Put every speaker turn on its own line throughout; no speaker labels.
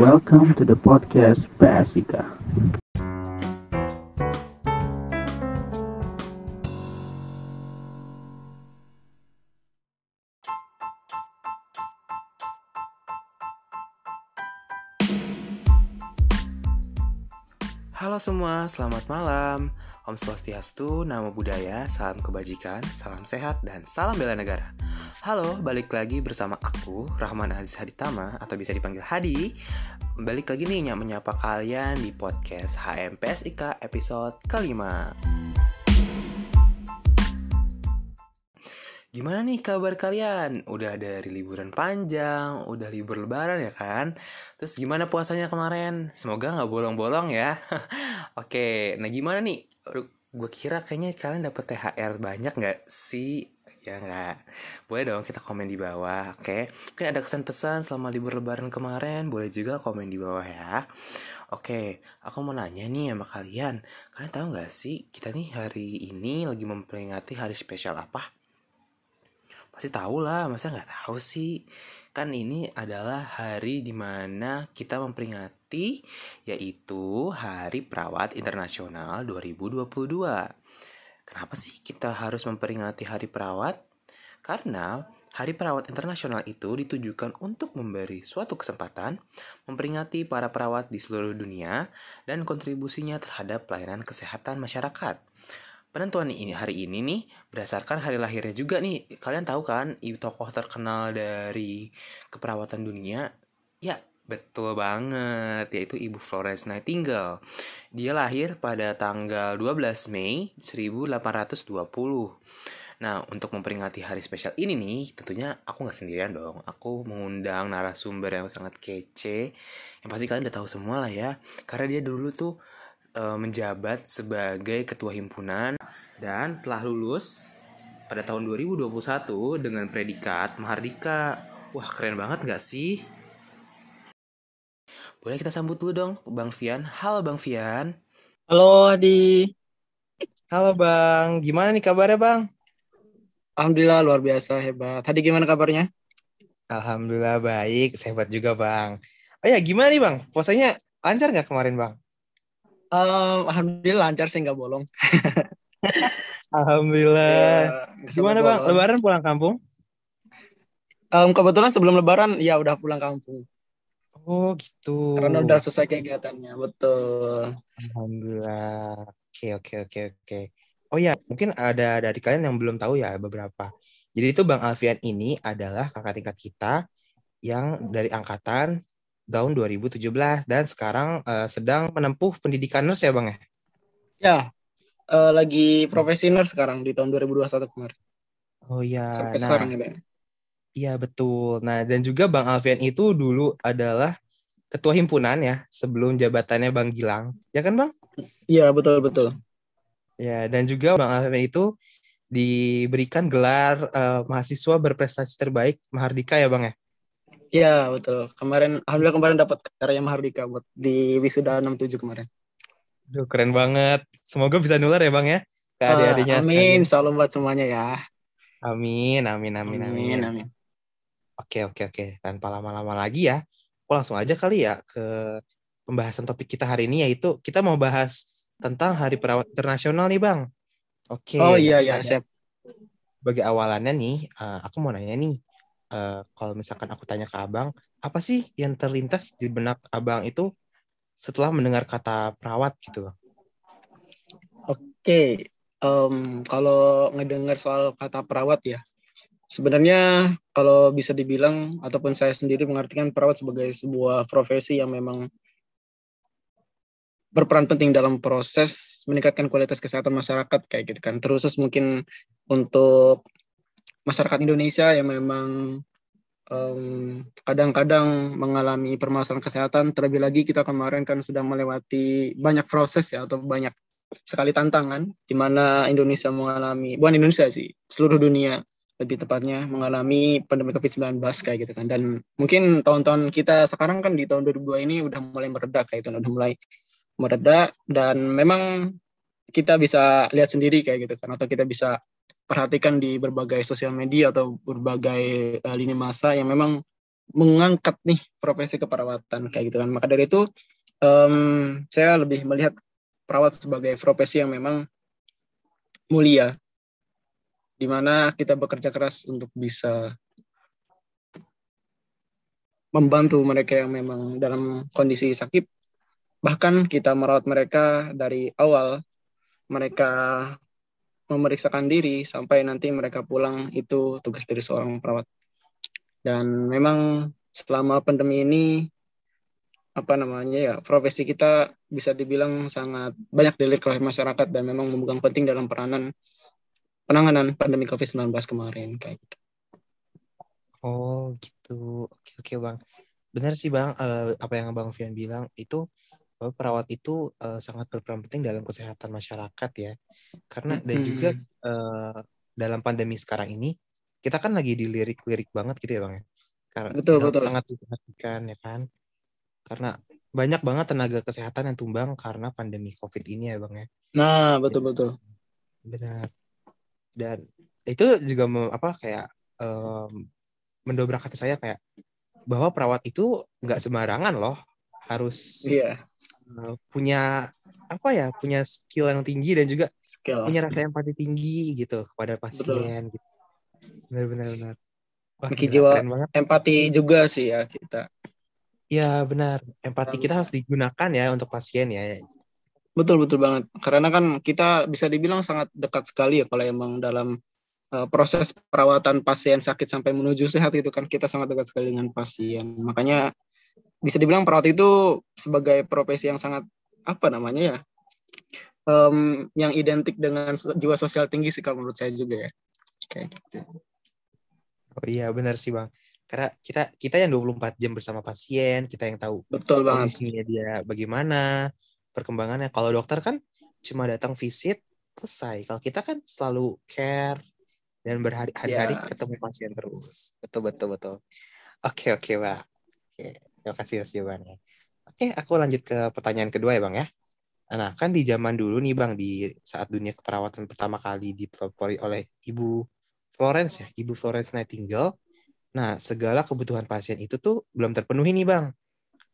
Welcome to the podcast PSIKA.
Halo semua, selamat malam. Om Swastiastu, Namo Buddhaya, salam kebajikan, salam sehat, dan salam bela negara. Halo, balik lagi bersama aku, Rahman Aziz Haditama, atau bisa dipanggil Hadi. Balik lagi nih menyapa kalian di podcast HMPSIK episode kelima. Gimana nih kabar kalian? Udah dari liburan panjang, udah libur lebaran ya kan? Terus gimana puasanya kemarin? Semoga nggak bolong-bolong ya. Oke, nah gimana nih? Gue kira kayaknya kalian dapet THR banyak nggak sih? Ya nggak? Boleh dong kita komen di bawah, oke? Mungkin ada kesan-pesan selama libur lebaran kemarin, boleh juga komen di bawah ya. Oke, aku mau nanya nih sama kalian. Kalian tahu nggak sih, kita nih hari ini lagi memperingati hari spesial apa? Pasti tahu lah, masa nggak tahu sih? Kan ini adalah hari di mana kita memperingati yaitu Hari Perawat Internasional 2022. Kenapa sih kita harus memperingati Hari Perawat? Karena Hari Perawat Internasional itu ditujukan untuk memberi suatu kesempatan memperingati para perawat di seluruh dunia dan kontribusinya terhadap pelayanan kesehatan masyarakat. Penentuan ini hari ini nih berdasarkan hari lahirnya juga nih. Kalian tahu kan tokoh terkenal dari keperawatan dunia? Ya, betul banget, yaitu Ibu Florence Nightingale. Dia lahir pada tanggal 12 Mei 1820. Nah, untuk memperingati hari spesial ini nih, tentunya aku nggak sendirian dong. Aku mengundang narasumber yang sangat kece. Yang pasti kalian udah tahu semua lah ya. Karena dia dulu tuh e, menjabat sebagai ketua himpunan dan telah lulus pada tahun 2021 dengan predikat Mahardika. Wah, keren banget nggak sih? Boleh kita sambut dulu dong, Bang Fian. Halo Bang Fian.
Halo Adi.
Halo Bang, gimana nih kabarnya Bang?
Alhamdulillah luar biasa hebat. Tadi gimana kabarnya?
Alhamdulillah baik, hebat juga Bang. Oh ya gimana nih Bang? Puasanya lancar nggak kemarin Bang?
Um, Alhamdulillah lancar sih nggak bolong.
Alhamdulillah. Ya, gimana Bang? Bolong. Lebaran pulang kampung?
Um, kebetulan sebelum Lebaran ya udah pulang kampung.
Oh gitu.
Karena udah selesai kegiatannya, betul.
Alhamdulillah. Oke oke oke oke. Oh ya, mungkin ada dari kalian yang belum tahu ya beberapa. Jadi itu Bang Alfian ini adalah kakak tingkat kita yang dari angkatan tahun 2017 dan sekarang uh, sedang menempuh pendidikan nurse ya Bang ya?
Ya, uh, lagi profesi nurse sekarang di tahun 2021 kemarin.
Oh iya. Sampai nah, sekarang ya. Iya betul. Nah dan juga Bang Alfian itu dulu adalah ketua himpunan ya sebelum jabatannya Bang Gilang. Ya kan Bang?
Iya betul betul.
Ya, dan juga Bang Alfian itu diberikan gelar uh, mahasiswa berprestasi terbaik Mahardika ya Bang ya?
Iya, betul. Kemarin alhamdulillah kemarin dapat karya Mahardika buat di wisuda 67 kemarin.
Duh, keren banget. Semoga bisa nular ya Bang ya ke adik-adiknya.
Uh, amin, salam buat semuanya ya.
Amin, amin, amin, amin. Amin, amin. Oke, oke, oke. Tanpa lama-lama lagi ya, aku langsung aja kali ya ke pembahasan topik kita hari ini yaitu kita mau bahas tentang Hari Perawat Internasional nih Bang.
Oke. Oh iya iya siap.
Bagi awalannya nih, uh, aku mau nanya nih, uh, kalau misalkan aku tanya ke Abang, apa sih yang terlintas di benak Abang itu setelah mendengar kata perawat gitu?
Oke, um, kalau ngedengar soal kata perawat ya, sebenarnya kalau bisa dibilang ataupun saya sendiri mengartikan perawat sebagai sebuah profesi yang memang berperan penting dalam proses meningkatkan kualitas kesehatan masyarakat kayak gitu kan. Terus mungkin untuk masyarakat Indonesia yang memang kadang-kadang um, mengalami permasalahan kesehatan, terlebih lagi kita kemarin kan sudah melewati banyak proses ya atau banyak sekali tantangan di mana Indonesia mengalami, bukan Indonesia sih, seluruh dunia lebih tepatnya mengalami pandemi COVID-19 kayak gitu kan. Dan mungkin tahun-tahun kita sekarang kan di tahun 2002 ini udah mulai meredak kayak itu, udah mulai mereda dan memang kita bisa lihat sendiri kayak gitu kan atau kita bisa perhatikan di berbagai sosial media atau berbagai uh, lini masa yang memang mengangkat nih profesi keperawatan kayak gitu kan. Maka dari itu um, saya lebih melihat perawat sebagai profesi yang memang mulia, di mana kita bekerja keras untuk bisa membantu mereka yang memang dalam kondisi sakit. Bahkan kita merawat mereka dari awal mereka memeriksakan diri sampai nanti mereka pulang itu tugas dari seorang perawat. Dan memang selama pandemi ini apa namanya ya profesi kita bisa dibilang sangat banyak dilirik oleh masyarakat dan memang memegang penting dalam peranan penanganan pandemi COVID-19 kemarin kayak gitu.
Oh gitu, oke oke bang. Benar sih bang, uh, apa yang bang Fian bilang itu bahwa perawat itu uh, sangat berperan penting dalam kesehatan masyarakat ya. Karena dan juga uh, dalam pandemi sekarang ini kita kan lagi dilirik-lirik banget gitu ya bang ya. Karena
betul, betul.
sangat diperhatikan ya kan karena banyak banget tenaga kesehatan yang tumbang karena pandemi COVID ini ya bang ya.
Nah betul betul.
Benar. Dan itu juga apa kayak um, mendobrak hati saya kayak bahwa perawat itu nggak sembarangan loh harus
iya.
uh, punya apa ya punya skill yang tinggi dan juga
skill.
punya rasa empati tinggi gitu kepada pasien. Betul. Gitu. Benar-benar benar.
Wah, jiwa empati juga sih ya kita.
Ya benar, empati kita harus digunakan ya untuk pasien ya.
Betul betul banget. Karena kan kita bisa dibilang sangat dekat sekali ya kalau emang dalam uh, proses perawatan pasien sakit sampai menuju sehat itu kan kita sangat dekat sekali dengan pasien. Makanya bisa dibilang perawat itu sebagai profesi yang sangat apa namanya ya, um, yang identik dengan jiwa sosial tinggi sih kalau menurut saya juga ya. Kayak gitu.
Oh iya benar sih bang karena kita kita yang 24 jam bersama pasien kita yang tahu
betul banget
kondisinya dia bagaimana perkembangannya. Kalau dokter kan cuma datang visit selesai. Kalau kita kan selalu care dan berhari-hari yeah. ketemu pasien terus. Betul betul betul. Oke oke pak oke terima kasih atas jawabannya. Oke aku lanjut ke pertanyaan kedua ya bang ya. Nah kan di zaman dulu nih bang di saat dunia keperawatan pertama kali dipelopori oleh ibu Florence ya ibu Florence Nightingale. Nah, segala kebutuhan pasien itu tuh belum terpenuhi nih, Bang.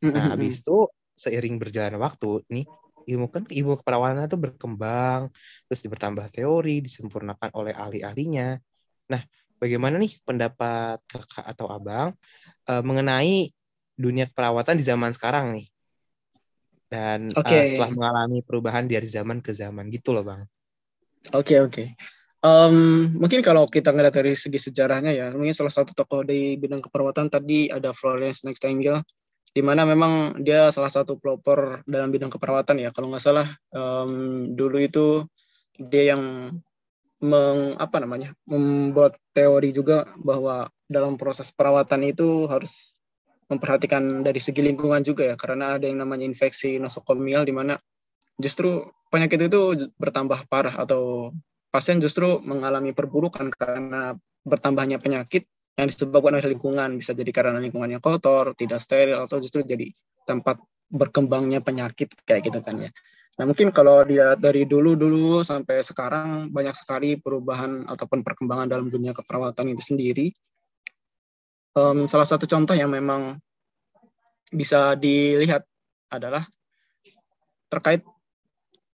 Nah, habis itu seiring berjalan waktu nih, ilmu kan ilmu keperawatan itu berkembang, terus bertambah teori, disempurnakan oleh ahli-ahlinya. Nah, bagaimana nih pendapat kakak atau abang uh, mengenai dunia keperawatan di zaman sekarang nih? Dan okay. uh, setelah mengalami perubahan dari zaman ke zaman gitu loh, bang.
Oke okay, oke. Okay. Um, mungkin kalau kita ngeliat dari segi sejarahnya ya, mungkin salah satu tokoh di bidang keperawatan tadi ada Florence Nightingale, di mana memang dia salah satu pelopor dalam bidang keperawatan ya. Kalau nggak salah um, dulu itu dia yang meng, apa namanya membuat teori juga bahwa dalam proses perawatan itu harus memperhatikan dari segi lingkungan juga ya, karena ada yang namanya infeksi nosokomial di mana justru penyakit itu bertambah parah atau pasien justru mengalami perburukan karena bertambahnya penyakit yang disebabkan oleh lingkungan bisa jadi karena lingkungannya kotor, tidak steril atau justru jadi tempat berkembangnya penyakit kayak gitu kan ya. Nah mungkin kalau dia dari dulu dulu sampai sekarang banyak sekali perubahan ataupun perkembangan dalam dunia keperawatan itu sendiri. Um, salah satu contoh yang memang bisa dilihat adalah terkait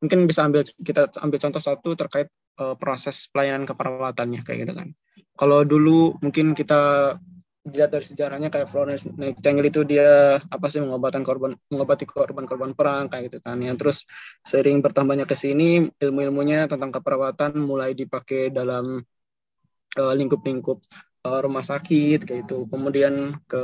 mungkin bisa ambil kita ambil contoh satu terkait uh, proses pelayanan keperawatannya kayak gitu kan. Kalau dulu mungkin kita lihat dari sejarahnya kayak Florence Nightingale itu dia apa sih mengobati korban mengobati korban-korban perang kayak gitu kan yang terus sering bertambahnya ke sini ilmu-ilmunya tentang keperawatan mulai dipakai dalam uh, lingkup-lingkup uh, rumah sakit kayak itu kemudian ke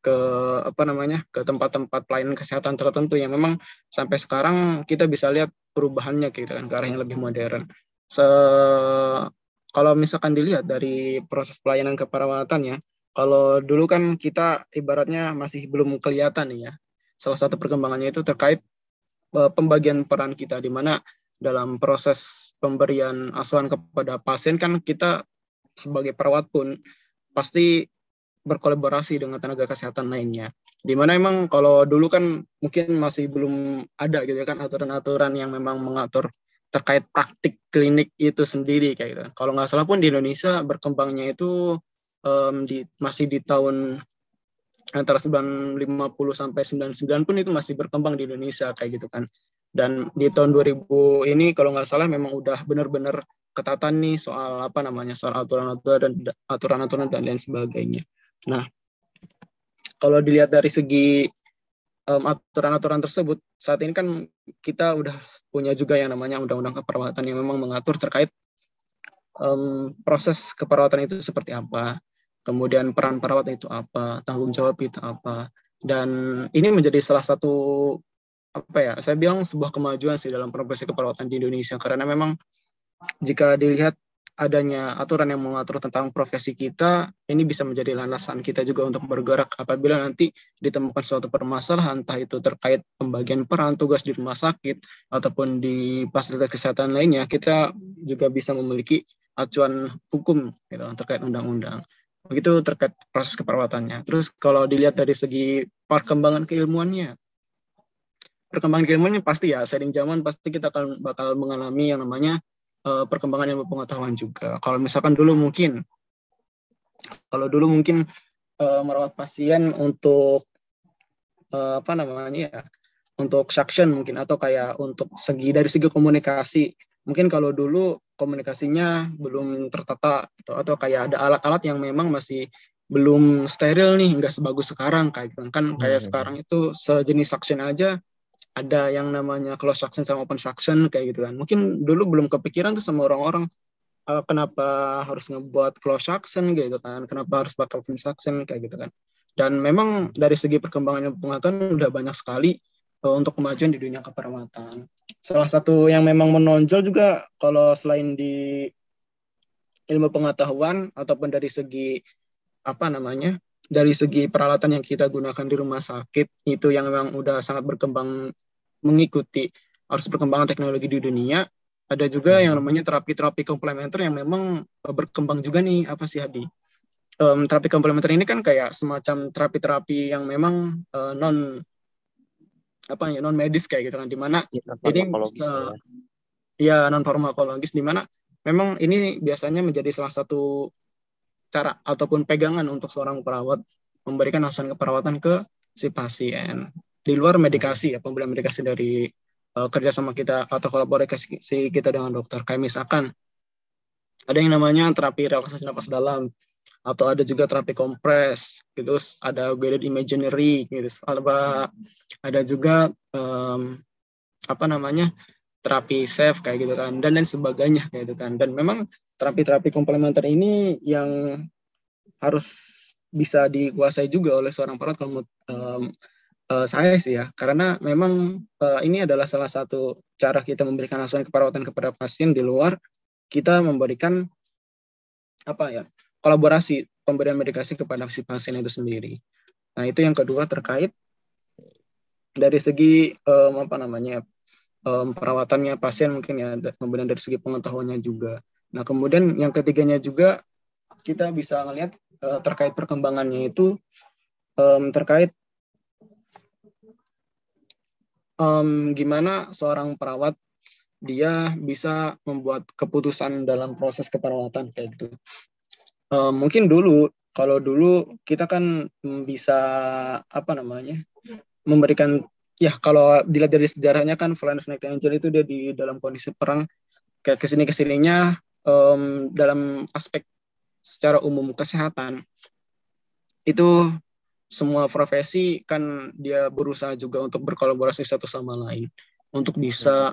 ke apa namanya ke tempat-tempat pelayanan kesehatan tertentu yang memang sampai sekarang kita bisa lihat perubahannya gitu kan ke arah yang lebih modern. Se kalau misalkan dilihat dari proses pelayanan keperawatan ya, kalau dulu kan kita ibaratnya masih belum kelihatan ya. Salah satu perkembangannya itu terkait uh, pembagian peran kita di mana dalam proses pemberian asuhan kepada pasien kan kita sebagai perawat pun pasti berkolaborasi dengan tenaga kesehatan lainnya. Di mana emang kalau dulu kan mungkin masih belum ada gitu kan aturan-aturan yang memang mengatur terkait praktik klinik itu sendiri kayak gitu. Kalau nggak salah pun di Indonesia berkembangnya itu um, di masih di tahun antara 950 sampai 99 pun itu masih berkembang di Indonesia kayak gitu kan. Dan di tahun 2000 ini kalau nggak salah memang udah benar-benar ketatan nih soal apa namanya soal aturan-aturan dan aturan-aturan dan lain sebagainya. Nah, kalau dilihat dari segi um, aturan-aturan tersebut. Saat ini kan kita udah punya juga yang namanya undang-undang keperawatan yang memang mengatur terkait um, proses keperawatan itu seperti apa, kemudian peran perawat itu apa, tanggung jawab itu apa, dan ini menjadi salah satu apa ya saya bilang sebuah kemajuan sih dalam profesi keperawatan di Indonesia. Karena memang jika dilihat adanya aturan yang mengatur tentang profesi kita ini bisa menjadi landasan kita juga untuk bergerak. Apabila nanti ditemukan suatu permasalahan entah itu terkait pembagian peran tugas di rumah sakit ataupun di fasilitas kesehatan lainnya kita juga bisa memiliki acuan hukum gitu, terkait undang-undang. Begitu terkait proses keperawatannya. Terus kalau dilihat dari segi perkembangan keilmuannya perkembangan keilmuannya pasti ya sering zaman pasti kita akan bakal mengalami yang namanya uh, perkembangan ilmu pengetahuan juga. Kalau misalkan dulu mungkin kalau dulu mungkin uh, merawat pasien untuk uh, apa namanya ya untuk suction mungkin atau kayak untuk segi dari segi komunikasi mungkin kalau dulu komunikasinya belum tertata atau, atau kayak ada alat-alat yang memang masih belum steril nih nggak sebagus sekarang kayak gitu kan kayak hmm. sekarang itu sejenis suction aja ada yang namanya close suction sama open suction kayak gitu kan. Mungkin dulu belum kepikiran tuh sama orang-orang uh, kenapa harus ngebuat close suction gitu kan, kenapa harus pakai open suction kayak gitu kan. Dan memang dari segi perkembangan pengetahuan udah banyak sekali uh, untuk kemajuan di dunia keperawatan. Salah satu yang memang menonjol juga kalau selain di ilmu pengetahuan ataupun dari segi apa namanya dari segi peralatan yang kita gunakan di rumah sakit itu yang memang udah sangat berkembang mengikuti arus perkembangan teknologi di dunia. Ada juga yang hmm. namanya terapi-terapi komplementer yang memang eh, berkembang juga nih. Apa sih Hadi? Um, terapi komplementer ini kan kayak semacam terapi-terapi yang memang uh, non apa ya non medis kayak gitu kan di mana
ya,
ini uh, ya. non farmakologis di mana memang ini biasanya menjadi salah satu cara ataupun pegangan untuk seorang perawat memberikan asuhan keperawatan ke si pasien. Di luar medikasi ya pemberian medikasi dari uh, kerjasama kita atau kolaborasi kita dengan dokter kayak misalkan ada yang namanya terapi relaksasi napas dalam atau ada juga terapi kompres gitu ada guided imaginary gitu. Ada ada juga um, apa namanya terapi safe kayak gitu kan dan lain sebagainya kayak gitu kan. Dan memang terapi-terapi komplementer ini yang harus bisa dikuasai juga oleh seorang perawat kalau um, uh, saya sih ya. Karena memang uh, ini adalah salah satu cara kita memberikan asuhan keperawatan kepada pasien di luar. Kita memberikan apa ya kolaborasi pemberian medikasi kepada si pasien itu sendiri. Nah itu yang kedua terkait dari segi um, apa namanya um, perawatannya pasien mungkin ya kemudian dari segi pengetahuannya juga nah kemudian yang ketiganya juga kita bisa melihat uh, terkait perkembangannya itu um, terkait um, gimana seorang perawat dia bisa membuat keputusan dalam proses keperawatan kayak gitu. Um, mungkin dulu kalau dulu kita kan bisa apa namanya memberikan ya kalau dilihat dari sejarahnya kan Florence Nightingale itu dia di dalam kondisi perang kayak ke sini ke sininya um, dalam aspek secara umum kesehatan itu semua profesi kan dia berusaha juga untuk berkolaborasi satu sama lain untuk bisa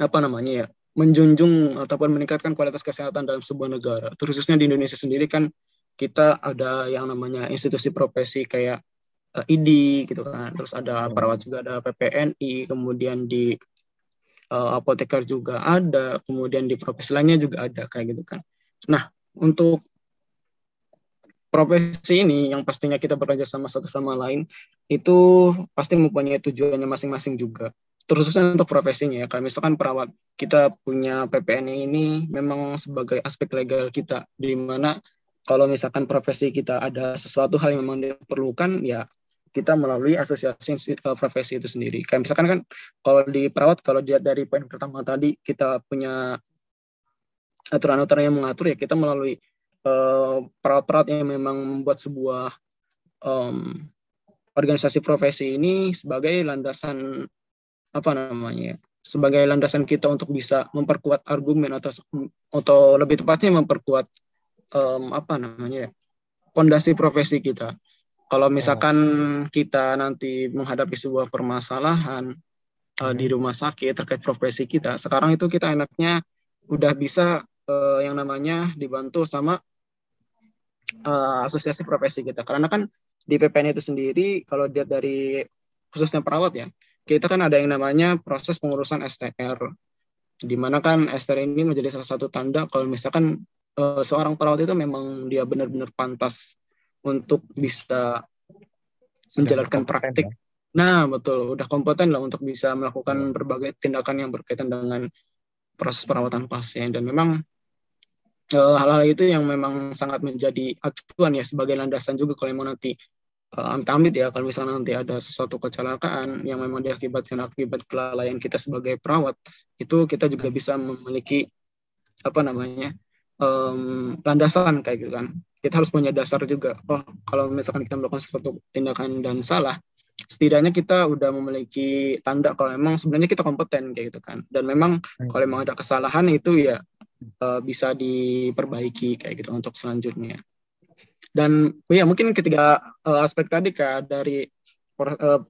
apa namanya ya menjunjung ataupun meningkatkan kualitas kesehatan dalam sebuah negara. Terusnya di Indonesia sendiri kan kita ada yang namanya institusi profesi kayak uh, ID gitu kan terus ada perawat juga ada PPNI kemudian di uh, apoteker juga ada kemudian di profesi lainnya juga ada kayak gitu kan. Nah untuk profesi ini yang pastinya kita bekerja sama satu sama lain itu pasti mempunyai tujuannya masing-masing juga. Terusnya untuk profesinya ya kalau misalkan perawat kita punya PPNI ini memang sebagai aspek legal kita di mana kalau misalkan profesi kita ada sesuatu hal yang memang diperlukan ya kita melalui asosiasi uh, profesi itu sendiri. Kayak misalkan kan kalau di perawat kalau dia dari poin pertama tadi kita punya aturan-aturan yang mengatur ya kita melalui eh, perawat-perawat yang memang membuat sebuah em, organisasi profesi ini sebagai landasan apa namanya ya, sebagai landasan kita untuk bisa memperkuat argumen atau atau lebih tepatnya memperkuat em, apa namanya ya, fondasi profesi kita. Kalau misalkan kita nanti menghadapi sebuah permasalahan eh, di rumah sakit terkait profesi kita, sekarang itu kita enaknya udah bisa eh, yang namanya dibantu sama eh, asosiasi profesi kita. Karena kan di PPN itu sendiri kalau dilihat dari khususnya perawat ya, kita kan ada yang namanya proses pengurusan STR. Di mana kan STR ini menjadi salah satu tanda kalau misalkan eh, seorang perawat itu memang dia benar-benar pantas untuk bisa menjalankan praktik.
ya.
Nah, betul, udah kompeten lah untuk bisa melakukan berbagai tindakan yang berkaitan dengan proses perawatan pasien. Dan memang eh, hal-hal itu yang memang sangat menjadi acuan ya sebagai landasan juga kalau memang nanti eh, amit-amit ya kalau misalnya nanti ada sesuatu kecelakaan yang memang diakibatkan akibat kelalaian kita sebagai perawat itu kita juga bisa memiliki apa namanya em, landasan kayak gitu kan kita harus punya dasar juga. Oh kalau misalkan kita melakukan sesuatu tindakan dan salah setidaknya kita udah memiliki tanda kalau memang sebenarnya kita kompeten kayak gitu kan. Dan memang kalau memang ada kesalahan itu ya eh, bisa diperbaiki kayak gitu untuk selanjutnya. Dan oh ya mungkin ketiga eh, aspek tadi kak dari eh,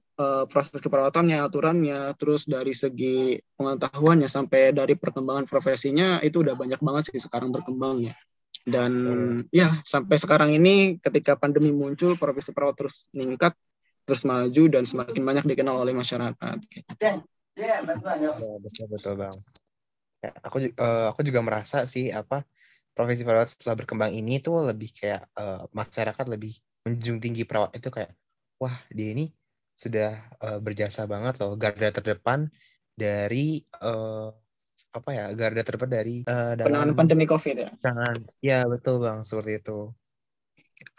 proses keperawatannya aturannya terus dari segi pengetahuannya sampai dari perkembangan profesinya itu udah banyak banget sih sekarang berkembangnya dan ya sampai sekarang ini ketika pandemi muncul profesi perawat terus meningkat terus maju dan semakin banyak dikenal oleh masyarakat.
Ya, betul betul bang. Ya, aku eh, aku juga merasa sih apa profesi perawat setelah berkembang ini tuh lebih kayak eh, masyarakat lebih menjunjung tinggi perawat itu kayak wah dia ini sudah eh, berjasa banget loh garda terdepan dari eh, apa ya garda terdepan dari eh,
Penanganan
dalam
pandemi COVID ya.
Jangan. Ya betul bang seperti itu.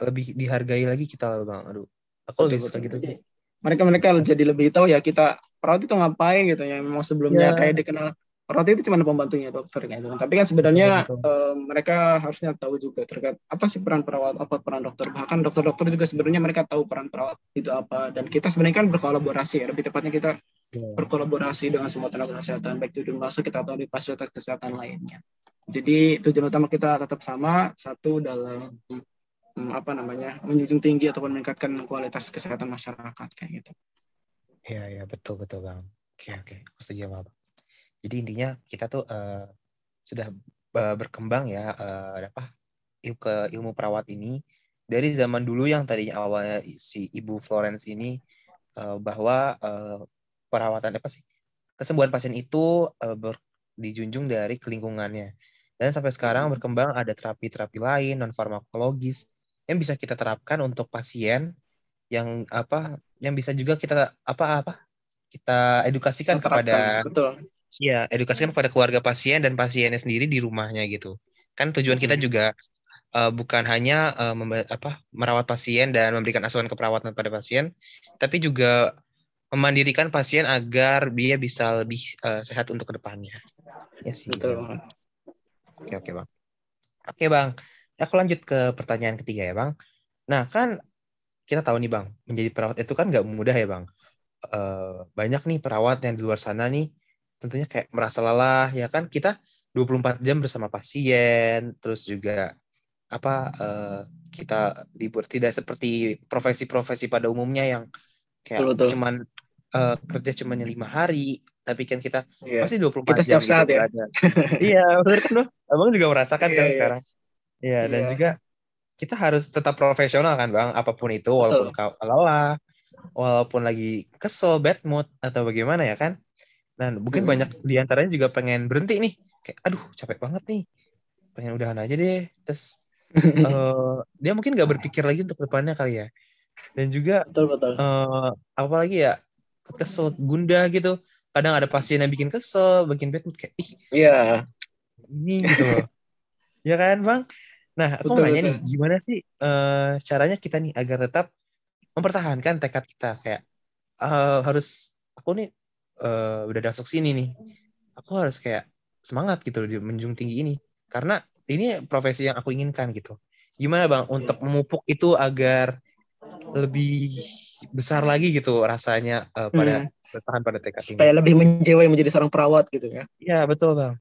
Lebih dihargai lagi kita bang. Aduh, aku lebih suka gitu sih.
Mereka mereka jadi lebih tahu ya kita perawat itu ngapain gitu ya. Memang sebelumnya
Ya.
kayak dikenal perawat itu cuma pembantunya dokter kayak gitu. kan. Tapi kan sebenarnya
Betul,
eh, mereka harusnya tahu juga terkait apa sih peran perawat, apa peran dokter. Bahkan dokter-dokter juga sebenarnya mereka tahu peran perawat itu apa. Dan kita sebenarnya kan berkolaborasi ya. Lebih tepatnya kita
Ya.
berkolaborasi dengan semua tenaga kesehatan baik itu di rumah sakit atau di fasilitas kesehatan lainnya. Jadi tujuan utama kita tetap sama satu dalam hmm, apa namanya menjunjung tinggi ataupun meningkatkan kualitas kesehatan masyarakat kayak gitu.
Ya ya betul betul bang. Oke oke. Setuju sama bang. Jadi intinya kita tuh eh, sudah berkembang ya eh, apa il- ke ilmu perawat ini. Dari zaman dulu yang tadinya awalnya si Ibu Florence ini eh, bahwa eh, perawatan apa sih kesembuhan pasien itu eh, ber- dijunjung dari kelingkungannya. Dan sampai sekarang berkembang ada terapi-terapi lain non farmakologis yang bisa kita terapkan untuk pasien yang apa yang bisa juga kita apa apa kita edukasikan
Terapkan,
kepada
betul.
Iya, edukasikan kepada keluarga pasien dan pasiennya sendiri di rumahnya gitu. Kan tujuan kita
Mhm.
juga eh, bukan hanya memba- apa merawat pasien dan memberikan asuhan keperawatan pada pasien, tapi juga memandirikan pasien agar dia bisa lebih eh, sehat untuk ke depannya. Ya sih.
Betul
Bang. Oke, oke, Bang. Oke, Bang. Aku lanjut ke pertanyaan ketiga ya, Bang. Nah, kan kita tahu nih, Bang, menjadi perawat itu kan nggak mudah ya, Bang. Eh, banyak nih perawat yang di luar sana nih tentunya kayak merasa lelah ya kan kita 24 jam bersama pasien terus juga apa eh, kita libur tidak seperti profesi-profesi pada umumnya yang kayak
Betul, betul.
cuman eh, kerja cuman lima hari tapi kan kita
Iya.
pasti 24
Kita
jam
setiap saat
gitu
ya.
berada. iya benar kan Bang? abang juga merasakan
Iya,
kan
iya.
sekarang iya dan
Iya.
juga kita harus tetap profesional kan bang apa pun itu walaupun kau lelah walaupun lagi kesel bad mood atau bagaimana ya kan nah mungkin
Hmm.
banyak di antaranya juga pengen berhenti nih kayak aduh capek banget nih pengen udahan aja deh terus eh, dia mungkin nggak berpikir lagi untuk depannya kali ya dan juga
betul betul.
eh apalagi ya kesel gundah gitu kadang ada pasien yang bikin kesel bikin bad mood kayak ih
Iya.
ini gitu loh ya kan bang nah aku
Betul,
mau nanya
betul.
nih gimana sih eh, caranya kita nih agar tetap mempertahankan tekad kita kayak eh, harus aku nih eh, udah masuk sini nih aku harus kayak semangat gitu di menjunjung tinggi ini karena ini profesi yang aku inginkan gitu gimana bang untuk memupuk itu agar lebih besar lagi gitu rasanya uh, pada
Hmm.
bertahan pada tekad ini.
supaya lebih menjiwai menjadi seorang perawat gitu ya.
Iya betul bang.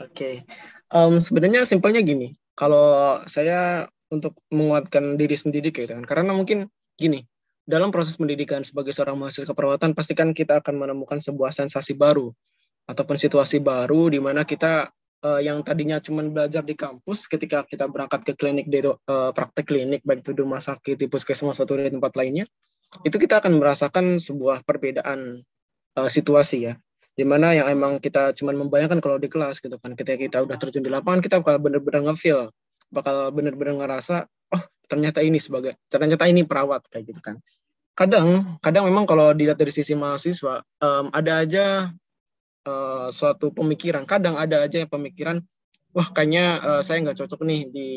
Oke, Em, sebenarnya simpelnya gini. Kalau saya untuk menguatkan diri sendiri kayak gitu kan, karena mungkin gini, dalam proses pendidikan sebagai seorang mahasiswa keperawatan, pastikan kita akan menemukan sebuah sensasi baru ataupun situasi baru di mana kita eh, yang tadinya cuma belajar di kampus, ketika kita berangkat ke klinik di eh, praktek klinik baik itu di rumah sakit, di puskesmas atau di tempat lainnya, itu kita akan merasakan sebuah perbedaan eh, situasi ya. Di mana yang emang kita cuman membayangkan kalau di kelas gitu kan ketika kita udah terjun di lapangan kita bakal bener-bener nge-feel bakal bener-bener ngerasa oh ternyata ini sebagai ternyata ini perawat kayak gitu kan kadang kadang memang kalau dilihat dari sisi mahasiswa em, ada aja eh, suatu pemikiran. Kadang ada aja yang pemikiran wah kayaknya eh, saya nggak cocok nih di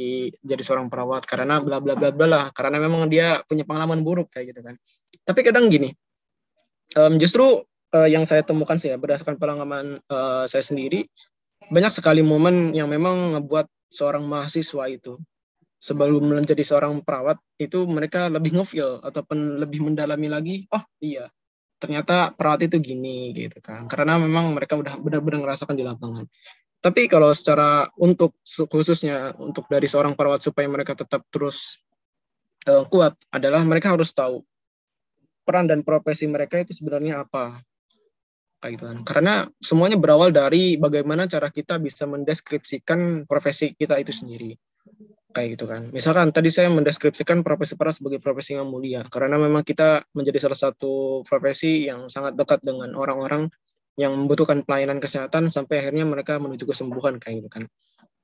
jadi seorang perawat karena bla bla bla bla lah. Karena memang dia punya pengalaman buruk kayak gitu kan. Tapi kadang gini em, justru eh, yang saya temukan sih ya berdasarkan pengalaman eh, saya sendiri banyak sekali momen yang memang ngebuat seorang mahasiswa itu sebelum menjadi seorang perawat itu mereka lebih ngefeel ataupun lebih mendalami lagi oh iya ternyata perawat itu gini gitu kan. Karena memang mereka udah benar-benar ngerasakan di lapangan. Tapi kalau secara untuk khususnya untuk dari seorang perawat supaya mereka tetap terus eh, kuat adalah mereka harus tahu peran dan profesi mereka itu sebenarnya apa. Kayak gitu kan. Karena semuanya berawal dari bagaimana cara kita bisa mendeskripsikan profesi kita itu sendiri kayak gitu kan. Misalkan tadi saya mendeskripsikan profesi perawat sebagai profesi yang mulia karena memang kita menjadi salah satu profesi yang sangat dekat dengan orang-orang yang membutuhkan pelayanan kesehatan sampai akhirnya mereka menuju kesembuhan kayak gitu kan.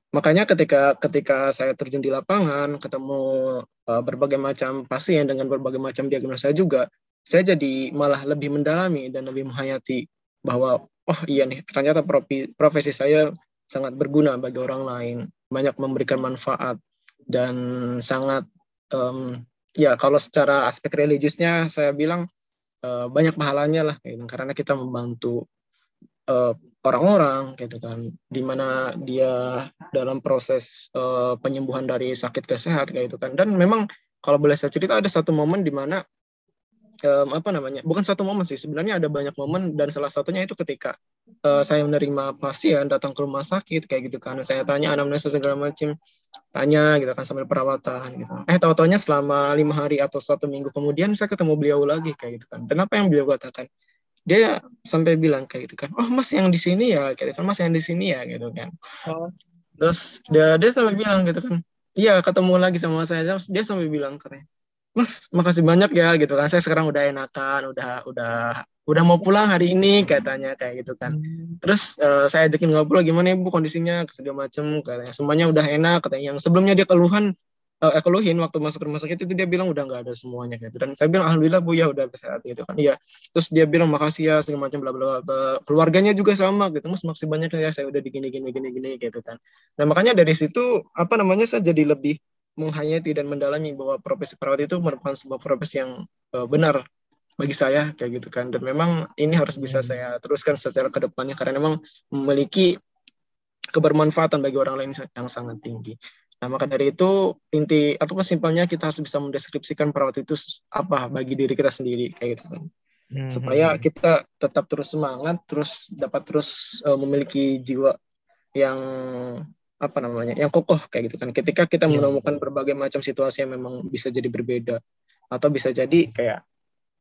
Makanya ketika ketika saya terjun di lapangan ketemu uh, berbagai macam pasien dengan berbagai macam diagnosa juga saya jadi malah lebih mendalami dan lebih menghayati bahwa oh iya nih ternyata profesi saya sangat berguna bagi orang lain banyak memberikan manfaat dan sangat em, ya kalau secara aspek religiusnya saya bilang eh, banyak pahalanya lah gitu. karena kita membantu eh, orang-orang gitu kan di mana dia dalam proses eh, penyembuhan dari sakit ke gitu kan dan memang kalau boleh saya cerita ada satu momen di em, apa namanya bukan satu momen sih sebenarnya ada banyak momen dan salah satunya itu ketika eh, saya menerima pasien datang ke rumah sakit kayak gitu kan. Saya tanya anamnesis segala macam tanya gitu kan sambil perawatan gitu. Eh tahu taunya selama lima hari atau satu minggu kemudian saya ketemu beliau lagi kayak gitu kan. Dan apa yang beliau katakan? Dia sampai bilang kayak gitu kan oh mas yang di sini ya kayak gitu kan mas yang di sini ya gitu kan.
Oh.
terus dia dia sampai bilang gitu kan iya ketemu lagi sama saya. Dia sampai bilang katanya mas makasih banyak ya gitu kan. Saya sekarang udah enakan udah udah udah mau pulang hari ini katanya kayak gitu kan. Terus eh, saya ajakin ngobrol gimana ibu kondisinya? segala macem katanya. Semuanya udah enak katanya. Yang sebelumnya dia keluhan eh, keluhin waktu masuk rumah sakit itu dia bilang udah nggak ada semuanya gitu. Dan saya bilang alhamdulillah bu ya udah sehat gitu kan. Iya. Terus dia bilang makasih ya segala macam bla bla bla. Keluarganya juga sama gitu. Mas makasih banyak ya saya udah digini gini gini gini gitu kan. Nah makanya dari situ apa namanya saya jadi lebih menghayati dan mendalami bahwa profesi perawat itu merupakan sebuah profesi yang eh, benar bagi saya kayak gitu kan. Dan memang ini harus bisa saya teruskan secara ke depannya karena memang memiliki kebermanfaatan bagi orang lain yang sangat tinggi. Nah maka dari itu inti atau simpelnya kita harus bisa mendeskripsikan perawat itu apa bagi diri kita sendiri kayak gitu kan.
Hmm,
supaya
hmm,
kita tetap terus semangat terus dapat terus eh, memiliki jiwa yang apa namanya yang kokoh kayak gitu kan ketika kita
Iya.
menemukan berbagai macam situasi yang memang bisa jadi berbeda atau bisa jadi kayak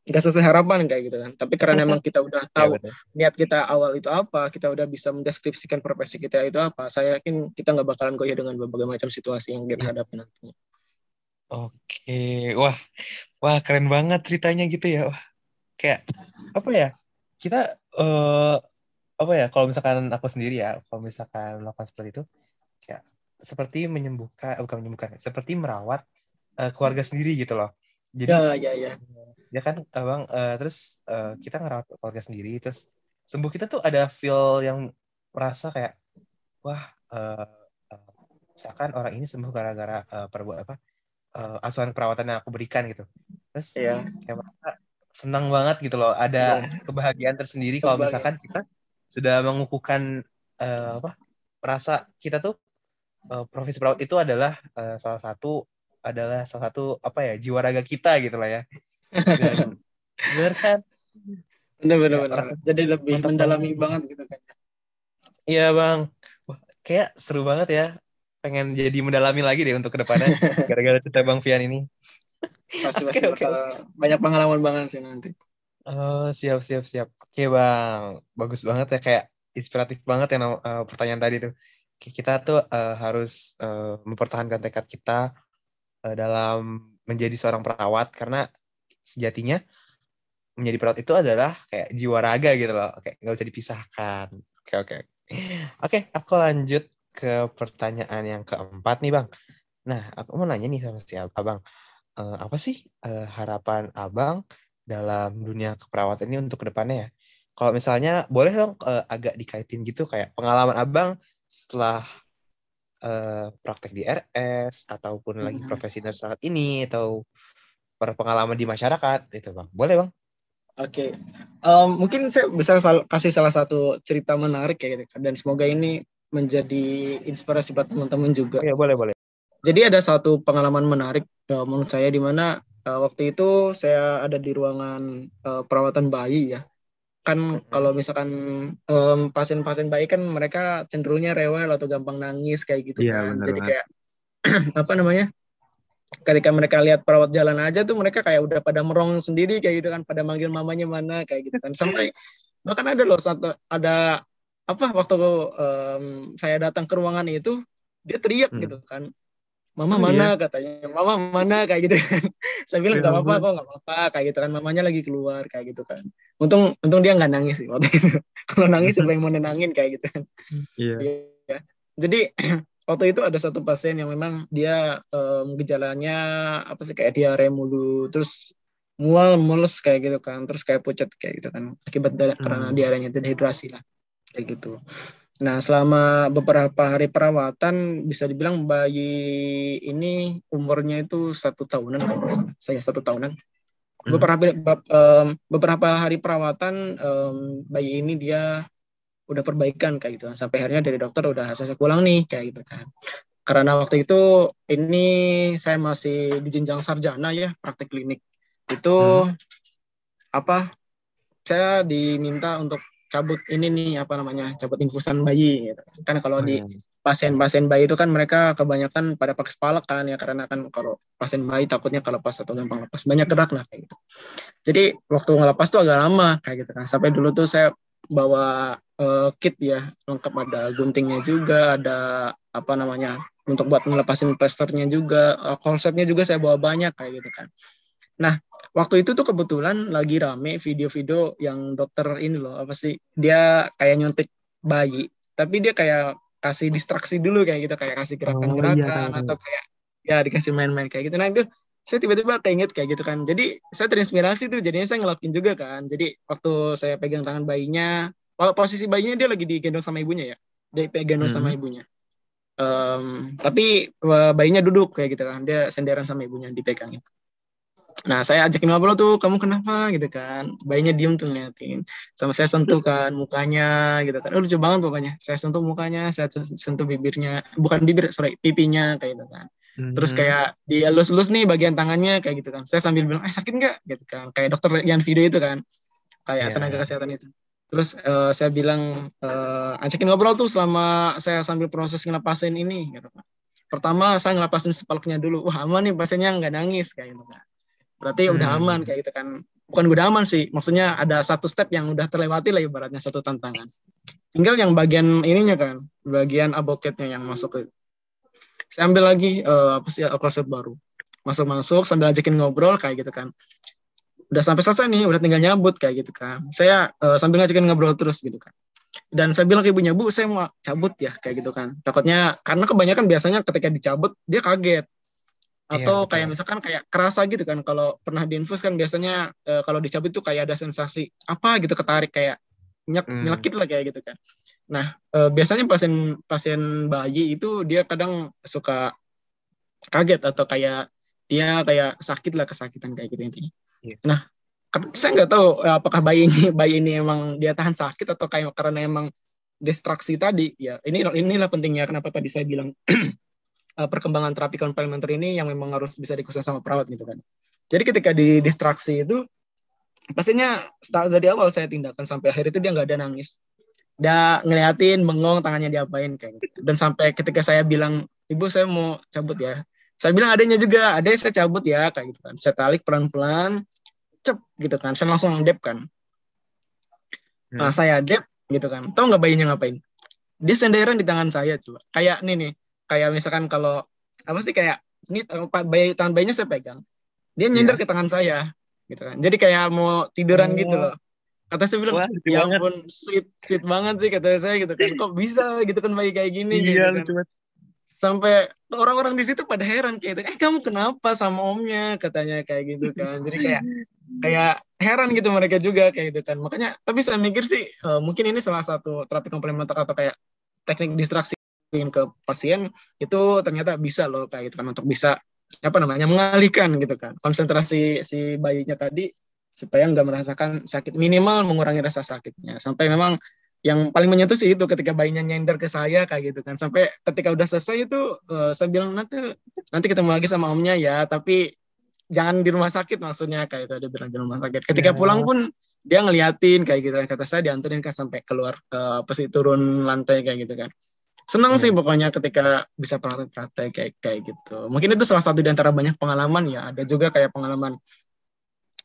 nggak sesuai harapan kayak gitu kan tapi karena memang kita udah
Iya,
tahu
betul.
niat kita awal itu apa kita udah bisa mendeskripsikan profesi kita itu apa saya yakin kita nggak bakalan goyah dengan berbagai macam situasi yang kita hadapi nantinya
Oke, wah, wah keren banget ceritanya gitu ya. Wah, kayak apa ya? Kita eh apa ya? Kalau misalkan aku sendiri ya, kalau misalkan melakukan seperti itu, kayak seperti menyembuhkan, eh, bukan menyembuhkan, seperti merawat eh, keluarga sendiri gitu loh. Jadi
ya ya ya
ya kan, abang, eh, terus eh, kita ngerawat keluarga sendiri, terus sembuh kita tuh ada feel yang merasa kayak, wah, eh, misalkan orang ini sembuh gara-gara eh, perbuat apa? eh, asuhan perawatan yang aku berikan gitu. Terus
Iya.
kayak merasa senang banget gitu loh. Ada kebahagiaan tersendiri kalau misalkan kita sudah mengukuhkan eh, apa? Rasa kita tuh eh, profesi perawat itu adalah eh, salah satu adalah salah satu apa ya jiwa raga kita gitu lah ya. Dan bener kan?
bener bener
Ya,
bener jadi lebih
mantap
mendalami banget gitu kan
Iya bang, Wah, kayak seru banget ya. Pengen jadi mendalami lagi deh untuk ke depannya gara-gara cerita bang Fian ini.
pasti
Oke,
pasti bakal banyak pengalaman banget sih nanti
Oh siap siap siap. Oke bang, bagus banget ya kayak inspiratif banget ya eh, pertanyaan tadi tuh. Kita tuh eh, harus eh, mempertahankan tekad kita eh, dalam menjadi seorang perawat karena sejatinya menjadi perawat itu adalah kayak jiwa raga gitu loh. Kayak nggak bisa dipisahkan. Oke oke. Oke, aku lanjut ke pertanyaan yang keempat nih bang. Nah, aku mau nanya nih sama si abang. Eh, apa sih eh, harapan abang dalam dunia keperawatan ini untuk ke depannya ya. Kalau misalnya boleh dong eh, agak dikaitin gitu kayak pengalaman abang setelah eh, praktek di RS ataupun lagi
Mhm.
profesi nurse saat ini atau berpengalaman di masyarakat itu bang. Boleh bang?
Oke, Em, mungkin saya bisa sal- kasih salah satu cerita menarik ya, gitu. dan semoga ini menjadi inspirasi buat teman-teman juga.
Iya boleh boleh.
Jadi ada satu pengalaman menarik eh, menurut saya di mana eh, waktu itu saya ada di ruangan eh, perawatan bayi ya. Kan kalau misalkan em, pasien-pasien bayi kan mereka cenderungnya rewel atau gampang nangis kayak gitu
Iya,
kan. Jadi
banget.
kayak apa namanya? Ketika mereka lihat perawat jalan aja tuh mereka kayak udah pada merong sendiri kayak gitu kan, pada manggil mamanya mana kayak gitu kan. Sampai bahkan ada loh satu ada apa waktu em, saya datang ke ruangan itu dia teriak
Hmm.
gitu kan mama
Oh,
mana katanya. Mama mana kayak gitu kan. Saya bilang
Ya
nggak apa-apa kok nggak apa-apa kayak gitu kan. Mamanya lagi keluar kayak gitu kan. Untung untung dia nggak nangis sih waktu itu. Kalau nangis siapa yang mau nenangin kayak gitu kan.
Iya.
Iya. jadi waktu itu ada satu pasien yang memang dia em, gejalanya apa sih kayak diare mulu terus mual mules kayak gitu kan. Terus kayak pucat kayak gitu kan. Akibat da- karena
Hmm.
diarenya dehidrasi lah kayak gitu nah selama beberapa hari perawatan bisa dibilang bayi ini umurnya itu satu tahunan kalau nggak salah. saya satu tahunan.
Hmm.
beberapa em, beberapa hari perawatan em, bayi ini dia udah perbaikan kayak gitu. Sampai akhirnya dari dokter udah saya pulang nih kayak gitu kan. Karena waktu itu ini saya masih di jenjang sarjana ya praktek klinik. Itu apa saya diminta untuk cabut ini nih apa namanya cabut infusan bayi gitu. kan kalau
Oh,
di
iya.
pasien-pasien bayi itu kan mereka kebanyakan pada pakai kepala kan ya karena kan kalau pasien bayi takutnya kalau lepas atau gampang lepas banyak gerak lah kayak gitu jadi waktu ngelepas tuh agak lama kayak gitu kan sampai dulu tuh saya bawa eh, kit ya lengkap ada guntingnya juga ada apa namanya untuk buat ngelepasin plasternya juga eh, konsepnya juga saya bawa banyak kayak gitu kan nah waktu itu tuh kebetulan lagi rame video-video yang dokter ini loh apa sih dia kayak nyuntik bayi tapi dia kayak kasih distraksi dulu kayak gitu kayak kasih gerakan-gerakan
Oh, iya, tahu,
atau kayak ya dikasih main-main kayak gitu. Nah itu saya tiba-tiba keinget kayak gitu kan. Jadi saya terinspirasi tuh jadinya saya ngelakuin juga kan. Jadi waktu saya pegang tangan bayinya kalau posisi bayinya dia lagi digendong sama ibunya ya dia digendong sama
Mhm.
ibunya. Em, tapi bayinya duduk kayak gitu kan. Dia senderan sama ibunya dipegangin nah saya ajakin ngobrol tuh kamu kenapa? Gitu kan. Bayinya diem tuh ngeliatin. Sama saya sentuh kan mukanya gitu kan. Oh, lucu banget pokoknya. Saya sentuh mukanya saya sentuh bibirnya. Bukan bibir sorry pipinya kayak gitu kan. Terus
Mhm.
kayak dia lus-lus nih bagian tangannya kayak gitu kan. Saya sambil bilang eh sakit nggak? Gitu kan. Kayak dokter yang video itu kan. Kayak
Iya.
tenaga kesehatan itu. Terus eh, saya bilang eh, ajakin ngobrol tuh selama saya sambil proses ngelepasin ini gitu kan. Pertama saya ngelepasin sepaluknya dulu. Wah aman nih pasiennya nggak nangis kayak gitu kan berarti udah
Hmm.
aman kayak gitu kan. Bukan udah aman sih maksudnya ada satu step yang udah terlewati lah ibaratnya satu tantangan. Tinggal yang bagian ininya kan bagian aboketnya yang masuk ke saya ambil lagi eh, apa sih alkoset baru. Masuk-masuk sambil ajakin ngobrol kayak gitu kan. Udah sampai selesai nih udah tinggal nyabut kayak gitu kan. Saya eh, sambil ngajakin ngobrol terus gitu kan. Dan saya bilang ke ibunya bu saya mau cabut ya kayak gitu kan. Takutnya karena kebanyakan biasanya ketika dicabut dia kaget atau
betul.
kayak misalkan kayak kerasa gitu kan kalau pernah diinfus kan biasanya eh, kalau dicabut tuh kayak ada sensasi apa gitu ketarik kayak nyek
Hmm.
nyelekit lah kayak gitu kan nah eh, biasanya pasien pasien bayi itu dia kadang suka kaget atau kayak dia kayak sakit lah kesakitan kayak gitu intinya
Iya.
nah saya nggak tahu eh, apakah bayi ini bayi ini emang dia tahan sakit atau kayak karena emang distraksi tadi ya ini inilah pentingnya kenapa tadi saya bilang eh, perkembangan terapi komplementer ini yang memang harus bisa dikuasai sama perawat gitu kan. Jadi ketika di distraksi itu pastinya start dari awal saya tindakan sampai akhir itu dia nggak ada nangis. Dia ngeliatin bengong tangannya diapain kayak gitu. Dan sampai ketika saya bilang ibu saya mau cabut ya. Saya bilang adanya juga ada saya cabut ya kayak gitu kan. Saya tarik pelan pelan cep gitu kan. Saya langsung dep kan.
Hmm.
nah saya dep gitu kan. Tahu nggak bayinya ngapain? Dia senderan di tangan saya coba. Kayak nih nih kayak misalkan kalau apa sih kayak ini bayi tangan bayinya saya pegang. Dia nyender ke tangan saya gitu kan. Jadi kayak mau tiduran
Oh.
gitu loh. Kata saya bilang
Wah,
ya
banget.
ampun sweet sweet banget sih kata saya gitu kan. Kok bisa gitu kan bayi kayak gini? Gitu
Iya,
kan.
lucu banget.
sampai orang-orang di situ pada heran kayak gitu, eh kamu kenapa sama omnya? katanya kayak gitu kan. Jadi kayak kayak heran gitu mereka juga kayak gitu kan. Makanya tapi saya mikir sih eh, mungkin ini salah satu terapi komplementer atau kayak teknik distraksi ke pasien itu ternyata bisa loh kayak gitu kan untuk bisa apa namanya mengalihkan gitu kan konsentrasi si bayinya tadi supaya nggak merasakan sakit minimal mengurangi rasa sakitnya. Sampai memang yang paling menyentuh sih itu ketika bayinya nyender ke saya kayak gitu kan. Sampai ketika udah selesai itu eh, saya bilang nanti nanti ketemu lagi sama omnya ya tapi jangan di rumah sakit maksudnya kayak itu dia bilang di rumah sakit. Ketika
Ya.
pulang pun dia ngeliatin kayak gitu kan. Kata saya dianterin kan sampai keluar eh, apa sih turun lantai kayak gitu kan senang
Hmm.
sih pokoknya ketika bisa praktek-praktek kayak kayak gitu. Mungkin itu salah satu di antara banyak pengalaman ya. Ada juga kayak pengalaman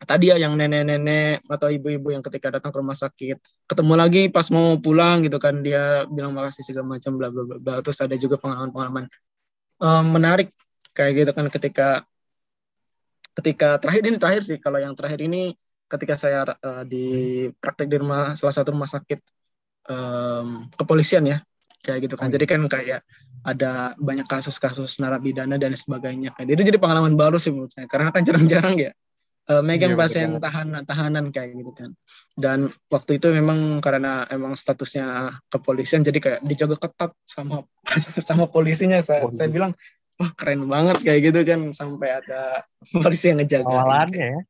tadi ya yang nenek-nenek atau ibu-ibu yang ketika datang ke rumah sakit ketemu lagi pas mau pulang gitu kan dia bilang makasih segala macam bla bla bla terus ada juga pengalaman-pengalaman eh, menarik kayak gitu kan ketika ketika terakhir ini terakhir sih. Kalau yang terakhir ini ketika saya eh, di praktek di rumah salah satu rumah sakit em, kepolisian ya kayak gitu kan
Oh, iya.
jadi kan kayak ada banyak kasus-kasus narapidana dan sebagainya Kayak itu jadi pengalaman baru sih menurut saya karena kan jarang-jarang ya eh, megang
Iya,
pasien
banget.
tahanan tahanan kayak gitu kan dan waktu itu memang karena emang statusnya kepolisian jadi kayak dijaga ketat sama sama polisinya saya
Waduh.
saya bilang wah keren banget kayak gitu kan sampai ada polisi yang ngejaga
Awalannya ya.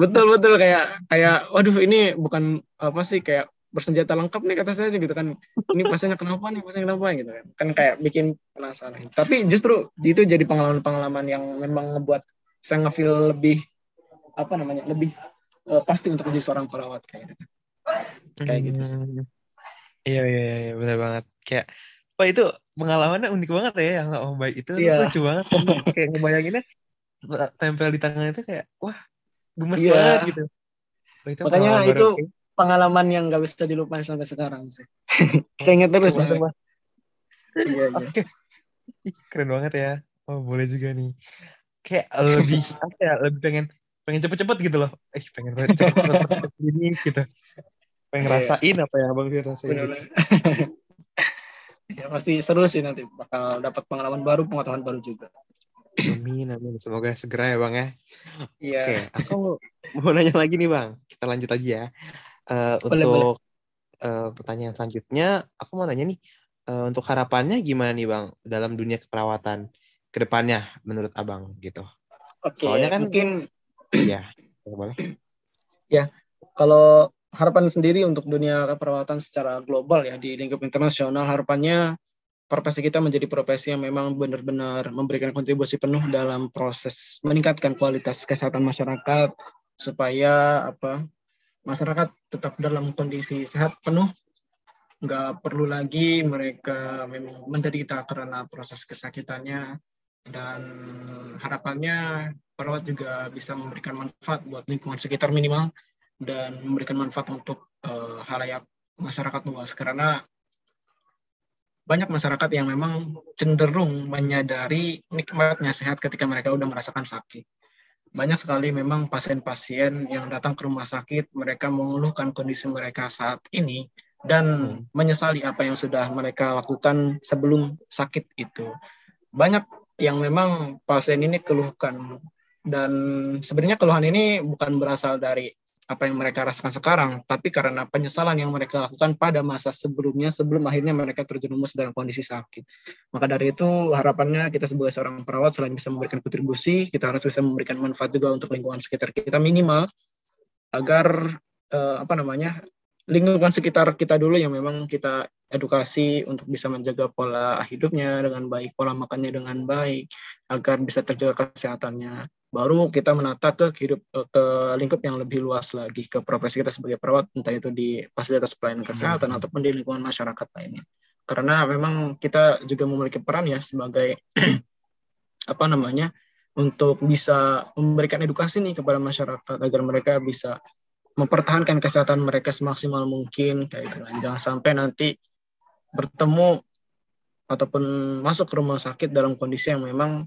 betul betul kayak kayak waduh ini bukan apa sih kayak bersenjata lengkap nih kata saya sih gitu kan ini pasiennya kenapa nih pasiennya kenapa gitu kan kan kayak bikin penasaran tapi justru itu jadi pengalaman-pengalaman yang memang ngebuat saya ngefeel lebih apa namanya lebih eh, pasti untuk menjadi seorang perawat kayak gitu Kayak gitu sih.
Hmm. Iya, iya, iya, iya, benar banget. Kayak, Pak itu pengalamannya unik banget ya yang Om Baik itu
Iya.
lucu banget. kayak ngebayanginnya tempel di tangan itu kayak, wah, gemes
Iya.
banget gitu. Wah, itu
Makanya itu. Pengalaman yang nggak bisa dilupain sampai sekarang sih keinget terus Bang. Iya, iya.
Oke. Ih, keren banget ya. Oh, boleh juga nih. Kayak lebih apa ya? Lebih pengen pengen cepet-cepet gitu loh. Eh, pengen cepet-cepet ini gitu. Pengen
Iya.
ngerasain apa yang Abang Fir rasain. gitu.
Ya pasti seru sih nanti bakal dapat pengalaman baru pengetahuan baru juga
Amin, amin. Semoga segera ya Bang ya.
iya
Oke, aku mau nanya lagi nih Bang. Kita lanjut aja ya. Eh,
Boleh,
untuk eh, pertanyaan selanjutnya, aku mau nanya nih, eh, untuk harapannya gimana nih Bang dalam dunia keperawatan ke depannya menurut Abang gitu?
oke
soalnya kan-
mungkin
Iya, boleh.
kalau harapan sendiri untuk dunia keperawatan secara global ya di lingkup internasional harapannya profesi kita menjadi profesi yang memang benar-benar memberikan kontribusi penuh dalam proses meningkatkan kualitas kesehatan masyarakat supaya apa masyarakat tetap dalam kondisi sehat penuh. Nggak perlu lagi mereka memang menderita karena proses kesakitannya. Dan harapannya perawat juga bisa memberikan manfaat buat lingkungan sekitar minimal dan memberikan manfaat untuk eh, halayak masyarakat luas. Karena banyak masyarakat yang memang cenderung menyadari nikmatnya sehat ketika mereka udah merasakan sakit. Banyak sekali memang pasien-pasien yang datang ke rumah sakit, mereka mengeluhkan kondisi mereka saat ini dan menyesali apa yang sudah mereka lakukan sebelum sakit itu. Banyak yang memang pasien ini keluhkan dan sebenarnya keluhan ini bukan berasal dari apa yang mereka rasakan sekarang, tapi karena penyesalan yang mereka lakukan pada masa sebelumnya, sebelum akhirnya mereka terjerumus dalam kondisi sakit. Maka dari itu harapannya kita sebagai seorang perawat selain bisa memberikan kontribusi, kita harus bisa memberikan manfaat juga untuk lingkungan sekitar kita minimal agar eh, apa namanya lingkungan sekitar kita dulu yang memang kita edukasi untuk bisa menjaga pola hidupnya dengan baik, pola makannya dengan baik, agar bisa terjaga kesehatannya. Baru kita menata ke hidup ke lingkup yang lebih luas lagi ke profesi kita sebagai perawat, entah itu di fasilitas pelayanan kesehatan hmm. ataupun di lingkungan masyarakat lainnya. Karena memang kita juga memiliki peran ya sebagai apa namanya untuk bisa memberikan edukasi nih kepada masyarakat agar mereka bisa mempertahankan kesehatan mereka semaksimal mungkin kayak gitu kan. Jangan sampai nanti bertemu ataupun masuk ke rumah sakit dalam kondisi yang memang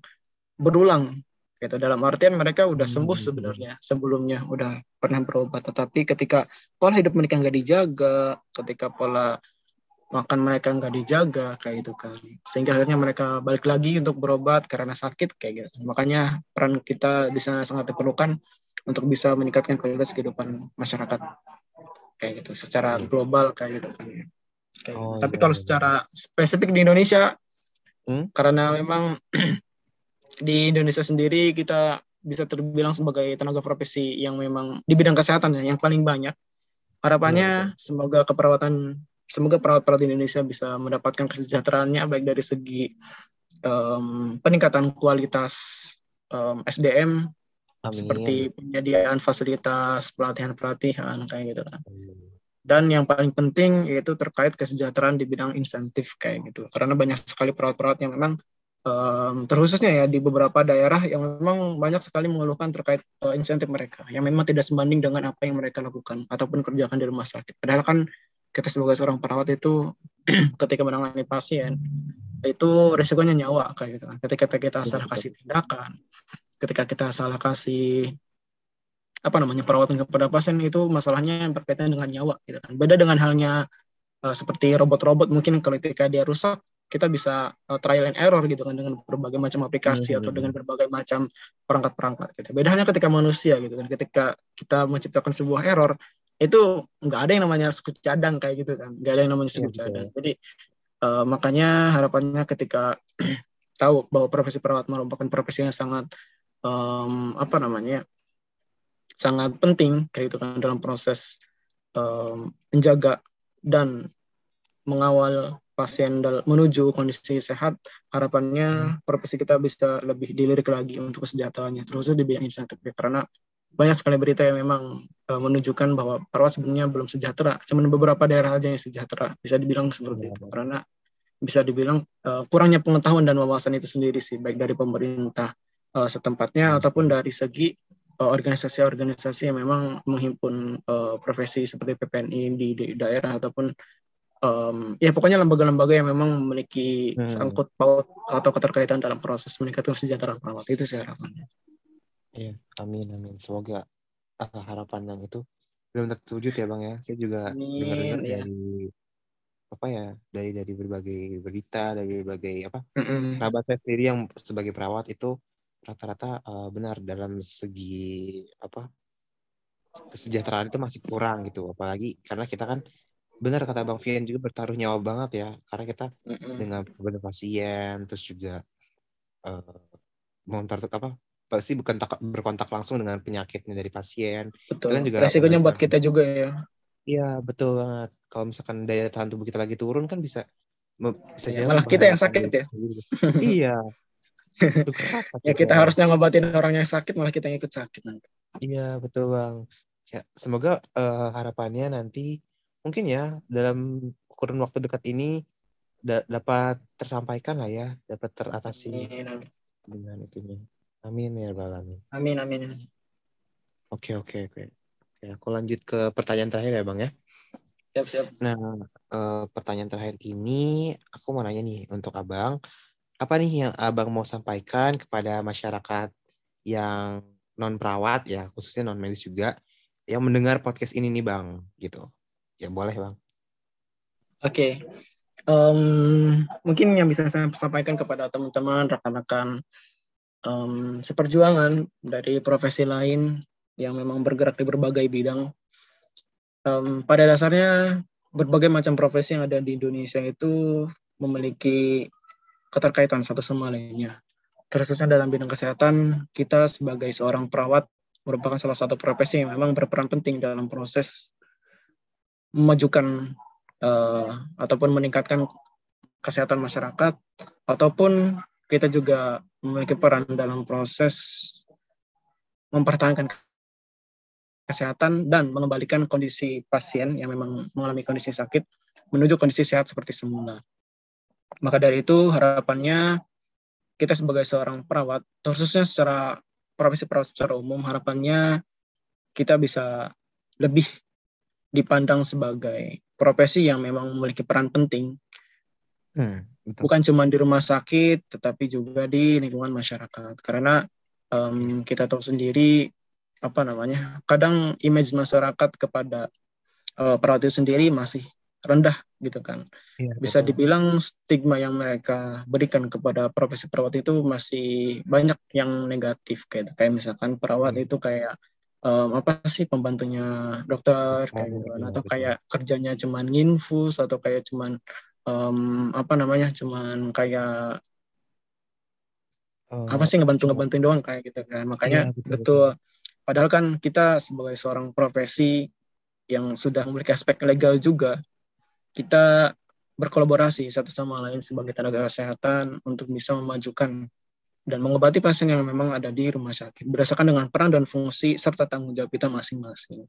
berulang gitu dalam artian mereka udah sembuh hmm. sebenarnya sebelumnya udah pernah berobat tetapi ketika pola hidup mereka nggak dijaga ketika pola makan mereka nggak dijaga kayak itu kan sehingga akhirnya mereka balik lagi untuk berobat karena sakit kayak gitu makanya peran kita di sana sangat diperlukan untuk bisa meningkatkan kualitas kehidupan masyarakat kayak gitu secara hmm. global kayak gitu kan kayak oh, gitu. tapi iya, kalau iya. secara spesifik di Indonesia hmm? karena memang di Indonesia sendiri kita bisa terbilang sebagai tenaga profesi yang memang di bidang kesehatan ya yang paling banyak harapannya hmm. semoga keperawatan semoga perawat-perawat di Indonesia bisa mendapatkan kesejahteraannya baik dari segi um, peningkatan kualitas um, SDM Amin. seperti penyediaan fasilitas pelatihan-pelatihan kayak gitu kan. Dan yang paling penting yaitu terkait kesejahteraan di bidang insentif kayak gitu. Karena banyak sekali perawat-perawat yang memang um, terkhususnya ya di beberapa daerah yang memang banyak sekali mengeluhkan terkait uh, insentif mereka yang memang tidak sebanding dengan apa yang mereka lakukan ataupun kerjakan di rumah sakit. Padahal kan kita sebagai seorang perawat itu ketika menangani pasien itu resikonya nyawa kayak gitu kan. Ketika kita salah kasih tindakan, ketika kita salah kasih apa namanya perawatan kepada pasien itu masalahnya yang berkaitan dengan nyawa gitu kan. Beda dengan halnya uh, seperti robot-robot mungkin kalau ketika dia rusak kita bisa uh, trial and error gitu kan dengan berbagai macam aplikasi hmm. atau dengan berbagai macam perangkat-perangkat gitu. Beda hanya ketika manusia gitu kan. Ketika kita menciptakan sebuah error itu nggak ada yang namanya sekut cadang kayak gitu kan. Nggak ada yang namanya sekut ya, cadang. Jadi uh, makanya harapannya ketika tahu bahwa profesi perawat merupakan profesi yang sangat um, apa namanya sangat penting kayak itu kan dalam proses um, menjaga dan mengawal pasien dal menuju kondisi sehat harapannya hmm. profesi kita bisa lebih dilirik lagi untuk kesejahteraannya terus di bidang insentif karena banyak sekali berita yang memang uh, menunjukkan bahwa perawat sebenarnya belum sejahtera. Cuman beberapa daerah aja yang sejahtera. Bisa dibilang seperti itu. Hmm. Karena bisa dibilang uh, kurangnya pengetahuan dan wawasan itu sendiri sih, baik dari pemerintah uh, setempatnya ataupun dari segi organisasi-organisasi yang memang menghimpun uh, profesi seperti PPNI di, di daerah ataupun um, ya pokoknya lembaga-lembaga yang memang memiliki hmm. sangkut paut atau keterkaitan dalam proses meningkatkan kesejahteraan perawat itu sih harapannya.
Iya, amin amin. Semoga uh, harapan yang itu belum terwujud ya bang ya. Saya juga dengar-dengar ya. dari apa ya dari dari berbagai berita dari berbagai apa mm -mm. sahabat saya sendiri yang sebagai perawat itu rata-rata uh, benar dalam segi apa kesejahteraan itu masih kurang gitu apalagi karena kita kan benar kata bang Fian juga bertaruh nyawa banget ya karena kita mm -mm. dengan beberapa pasien terus juga uh, mengontar apa pasti bukan tak, berkontak langsung dengan penyakitnya dari pasien.
Betul. itu kan juga resikonya buat kita juga ya.
Iya betul banget. Kalau misalkan daya tahan tubuh kita lagi turun kan bisa
bisa ya, malah kita yang sakit ya.
Iya.
Ya kita harusnya ngobatin orang yang sakit malah kita yang ikut sakit nanti.
Iya betul bang. Ya semoga uh, harapannya nanti mungkin ya dalam kurun waktu dekat ini da dapat tersampaikan lah ya, dapat teratasi amin, amin. dengan itunya. Amin ya bang
amin. Amin amin.
Oke oke oke. Ya, aku lanjut ke pertanyaan terakhir ya bang ya.
Siap siap.
Nah uh, pertanyaan terakhir ini aku mau nanya nih untuk abang apa nih yang abang mau sampaikan kepada masyarakat yang non perawat ya khususnya non medis juga yang mendengar podcast ini nih bang gitu ya boleh bang oke
okay. um, mungkin yang bisa saya sampaikan kepada teman-teman rekan-rekan um, seperjuangan dari profesi lain yang memang bergerak di berbagai bidang um, pada dasarnya berbagai macam profesi yang ada di Indonesia itu memiliki keterkaitan satu sama lainnya. Khususnya dalam bidang kesehatan, kita sebagai seorang perawat merupakan salah satu profesi yang memang berperan penting dalam proses memajukan uh, ataupun meningkatkan kesehatan masyarakat ataupun kita juga memiliki peran dalam proses mempertahankan kesehatan dan mengembalikan kondisi pasien yang memang mengalami kondisi sakit menuju kondisi sehat seperti semula. Maka dari itu harapannya kita sebagai seorang perawat, khususnya secara profesi perawat secara umum, harapannya kita bisa lebih dipandang sebagai profesi yang memang memiliki peran penting. Hmm, Bukan cuma di rumah sakit, tetapi juga di lingkungan masyarakat. Karena um, kita tahu sendiri apa namanya, kadang image masyarakat kepada uh, perawat itu sendiri masih rendah gitu kan. Ya, Bisa betul. dibilang stigma yang mereka berikan kepada profesi perawat itu masih banyak yang negatif kayak kayak misalkan perawat ya. itu kayak um, apa sih pembantunya dokter? Kayak gitu kan atau kayak kerjanya cuman nginfus atau kayak cuman um, apa namanya cuman kayak uh, apa sih ngebantu ngebantuin doang kayak gitu kan? Makanya ya, betul, betul. betul. Padahal kan kita sebagai seorang profesi yang sudah memiliki aspek legal juga kita berkolaborasi satu sama lain sebagai tenaga kesehatan untuk bisa memajukan dan mengobati pasien yang memang ada di rumah sakit berdasarkan dengan peran dan fungsi serta tanggung jawab kita masing-masing.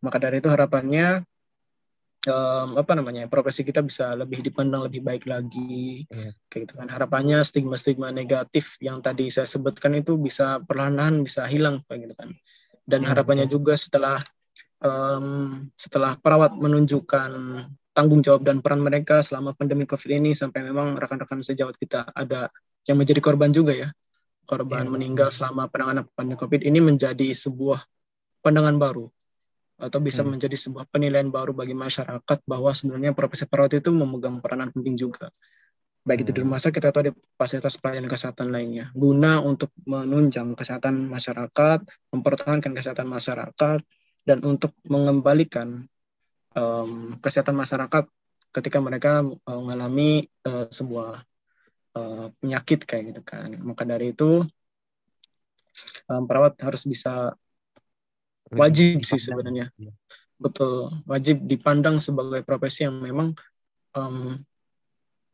Maka dari itu harapannya um, apa namanya profesi kita bisa lebih dipandang lebih baik lagi yeah. kayak gitu kan harapannya stigma-stigma negatif yang tadi saya sebutkan itu bisa perlahan-lahan bisa hilang kayak gitu kan dan yeah, harapannya betul. juga setelah um, setelah perawat menunjukkan tanggung jawab dan peran mereka selama pandemi COVID ini sampai memang rekan-rekan sejawat kita ada yang menjadi korban juga ya. Korban ya, meninggal selama penanganan pandemi COVID ini menjadi sebuah pandangan baru atau bisa hmm. menjadi sebuah penilaian baru bagi masyarakat bahwa sebenarnya profesi perawat itu memegang peranan penting juga. Baik itu di hmm. rumah sakit atau di fasilitas pelayanan kesehatan lainnya. Guna untuk menunjang kesehatan masyarakat, mempertahankan kesehatan masyarakat, dan untuk mengembalikan um, kesehatan masyarakat ketika mereka uh, mengalami uh, sebuah uh, penyakit kayak gitu kan. Maka dari itu um, perawat harus bisa wajib sih sebenarnya. Betul, wajib dipandang sebagai profesi yang memang um,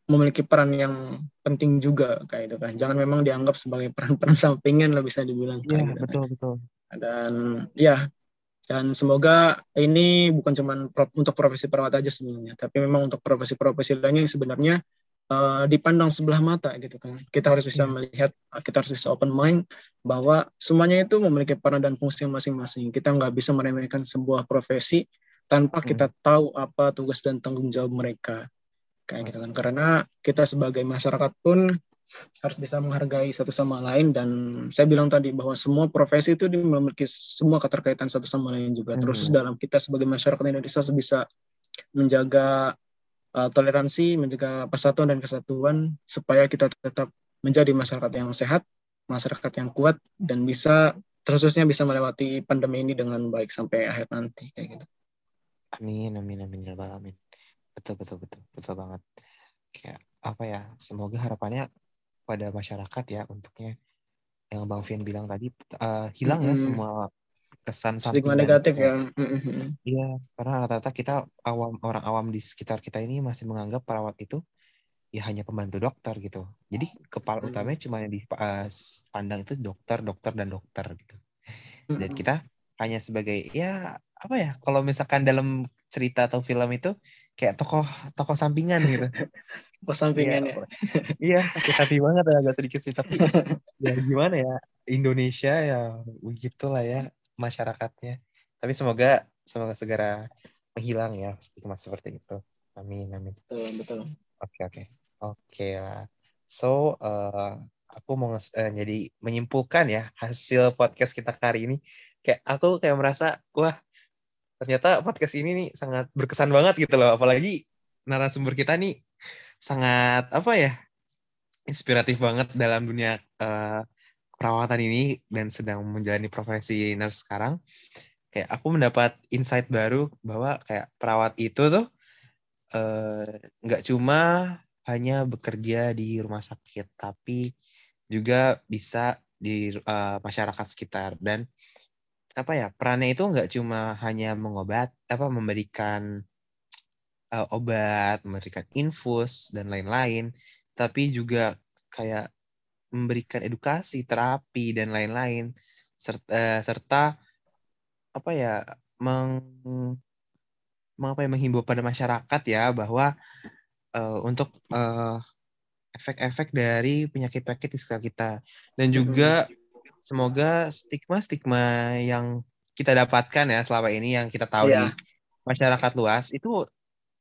memiliki peran yang penting juga kayak itu kan. Jangan memang dianggap sebagai peran-peran sampingan lah bisa dibilang.
Iya, gitu betul, kan. betul.
Dan ya dan semoga ini bukan cuma untuk profesi perawat aja sebenarnya, tapi memang untuk profesi-profesi lainnya yang sebenarnya uh, dipandang sebelah mata gitu kan. Kita harus bisa hmm. melihat, kita harus bisa open mind bahwa semuanya itu memiliki peran dan fungsi masing-masing. Kita nggak bisa meremehkan sebuah profesi tanpa hmm. kita tahu apa tugas dan tanggung jawab mereka. Kayak gitu kan. Karena kita sebagai masyarakat pun harus bisa menghargai satu sama lain dan saya bilang tadi bahwa semua profesi itu memiliki semua keterkaitan satu sama lain juga. Hmm. Terus dalam kita sebagai masyarakat Indonesia bisa menjaga uh, toleransi, menjaga persatuan dan kesatuan supaya kita tetap menjadi masyarakat yang sehat, masyarakat yang kuat dan bisa terusnya bisa melewati pandemi ini dengan baik sampai akhir nanti kayak gitu.
Amin, amin, amin, ya amin. Betul, betul, betul, betul banget. Kayak apa ya? Semoga harapannya pada masyarakat ya untuknya yang Bang Fian bilang tadi uh, hilang mm -hmm. ya semua kesan
stigma negatif ya.
Iya, karena rata-rata kita awam orang awam di sekitar kita ini masih menganggap perawat itu ya hanya pembantu dokter gitu. Jadi kepala hmm. utamanya cuma yang dipandang itu dokter, dokter dan dokter gitu. Dan kita hanya sebagai ya apa ya kalau misalkan dalam cerita atau film itu kayak tokoh tokoh sampingan gitu.
tokoh sampingan
ya. Iya, sakit hati banget ya agak sedikit sih tapi ya gimana ya Indonesia ya begitulah ya masyarakatnya. Tapi semoga semoga segera menghilang ya cuma seperti itu. Amin amin.
Betul betul.
Oke oke oke lah. So uh, aku mau uh, jadi menyimpulkan ya hasil podcast kita kali ini. Kayak aku kayak merasa wah ternyata podcast ini nih sangat berkesan banget gitu loh apalagi narasumber kita nih sangat apa ya inspiratif banget dalam dunia uh, perawatan ini dan sedang menjalani profesi nurse sekarang kayak aku mendapat insight baru bahwa kayak perawat itu tuh eh, nggak uh, cuma hanya bekerja di rumah sakit tapi juga bisa di uh, masyarakat sekitar. Dan apa ya perannya itu nggak cuma hanya mengobat apa memberikan uh, obat, memberikan infus dan lain-lain, tapi juga kayak memberikan edukasi, terapi dan lain-lain serta, uh, serta apa ya meng, mengapa ya menghimbau pada masyarakat ya bahwa uh, untuk uh, efek-efek dari penyakit-penyakit di sekitar kita dan juga semoga stigma-stigma yang kita dapatkan ya selama ini yang kita tahu yeah. di masyarakat luas itu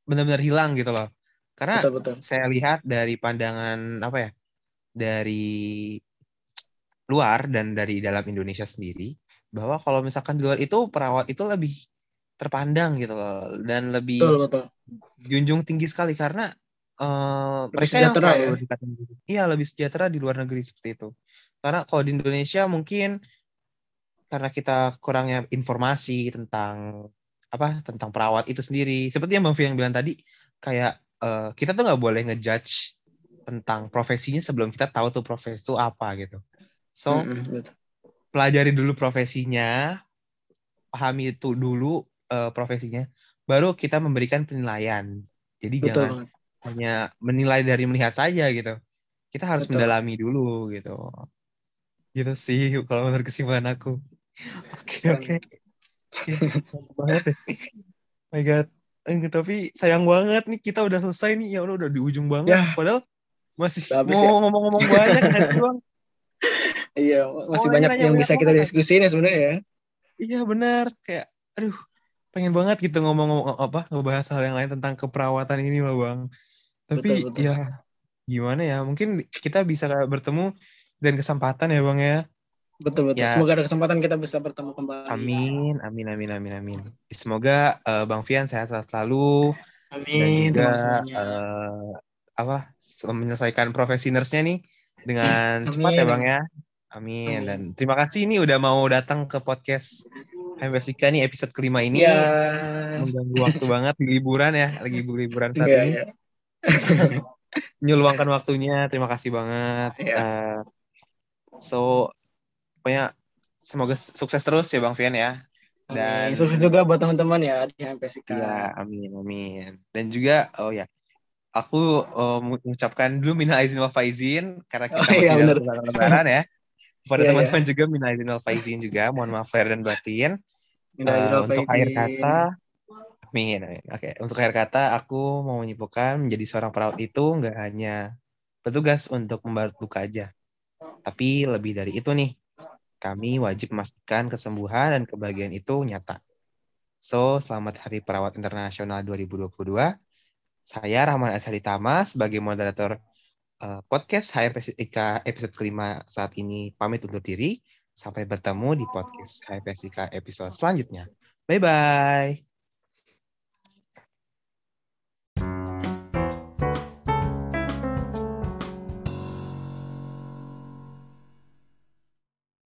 benar-benar hilang gitu loh karena betul, betul. saya lihat dari pandangan apa ya dari luar dan dari dalam Indonesia sendiri bahwa kalau misalkan di luar itu perawat itu lebih terpandang gitu loh dan lebih betul, betul. junjung tinggi sekali karena uh, mereka yang selalu ya? iya lebih sejahtera di luar negeri seperti itu karena kalau di Indonesia mungkin karena kita kurangnya informasi tentang apa tentang perawat itu sendiri seperti yang bang Fiang bilang tadi kayak uh, kita tuh nggak boleh ngejudge tentang profesinya sebelum kita tahu tuh profesi itu apa gitu so mm -hmm. pelajari dulu profesinya pahami itu dulu uh, profesinya baru kita memberikan penilaian jadi Betul jangan hanya menilai dari melihat saja gitu. Kita harus Betul. mendalami dulu gitu. Gitu sih kalau menurut kesimpulan aku. Oke oke. Banget deh. My God. Eh, tapi sayang banget nih kita udah selesai nih ya udah udah di ujung banget. Ya. Padahal masih Habis mau ya. ngomong-ngomong banyak kan doang.
Iya, masih oh, banyak yang bisa kita diskusiin ya sebenarnya ya.
Iya benar, kayak aduh pengen banget gitu ngomong-ngomong apa ngebahas hal yang lain tentang keperawatan ini loh bang tapi betul, betul. ya gimana ya? Mungkin kita bisa bertemu dan kesempatan ya Bang ya.
Betul betul. Ya. Semoga ada kesempatan kita bisa bertemu kembali.
Amin, amin, amin, amin, amin. Semoga uh, Bang Fian sehat selalu.
Amin.
Dan juga uh, apa menyelesaikan profesi nurse-nya nih dengan amin. cepat ya Bang ya. Amin. amin. Dan terima kasih ini udah mau datang ke podcast Hembesika nih episode kelima ini. Ya. Mengganggu waktu banget di liburan ya, lagi liburan saat ya, ini. Ya menyumbangkan waktunya terima kasih banget. Iya. uh, so pokoknya semoga sukses terus ya bang Fian ya
dan amin. sukses juga buat teman-teman ya di MPSK
ya amin amin dan juga oh ya aku uh, mengucapkan dulu minal izin wal faizin karena kita oh, masih iya, dalam lebaran ya pada yeah, teman-teman yeah. juga minal izin wal faizin juga mohon maaf lahir dan batin uh, untuk akhir kata Amin, amin. Oke, untuk akhir kata, aku mau menyimpulkan menjadi seorang perawat itu nggak hanya petugas untuk membalut luka aja. Tapi lebih dari itu nih, kami wajib memastikan kesembuhan dan kebahagiaan itu nyata. So, selamat Hari Perawat Internasional 2022. Saya Rahman Asari Tama sebagai moderator uh, podcast HRPSIK episode kelima saat ini pamit undur diri. Sampai bertemu di podcast HRPSIK episode selanjutnya. Bye-bye.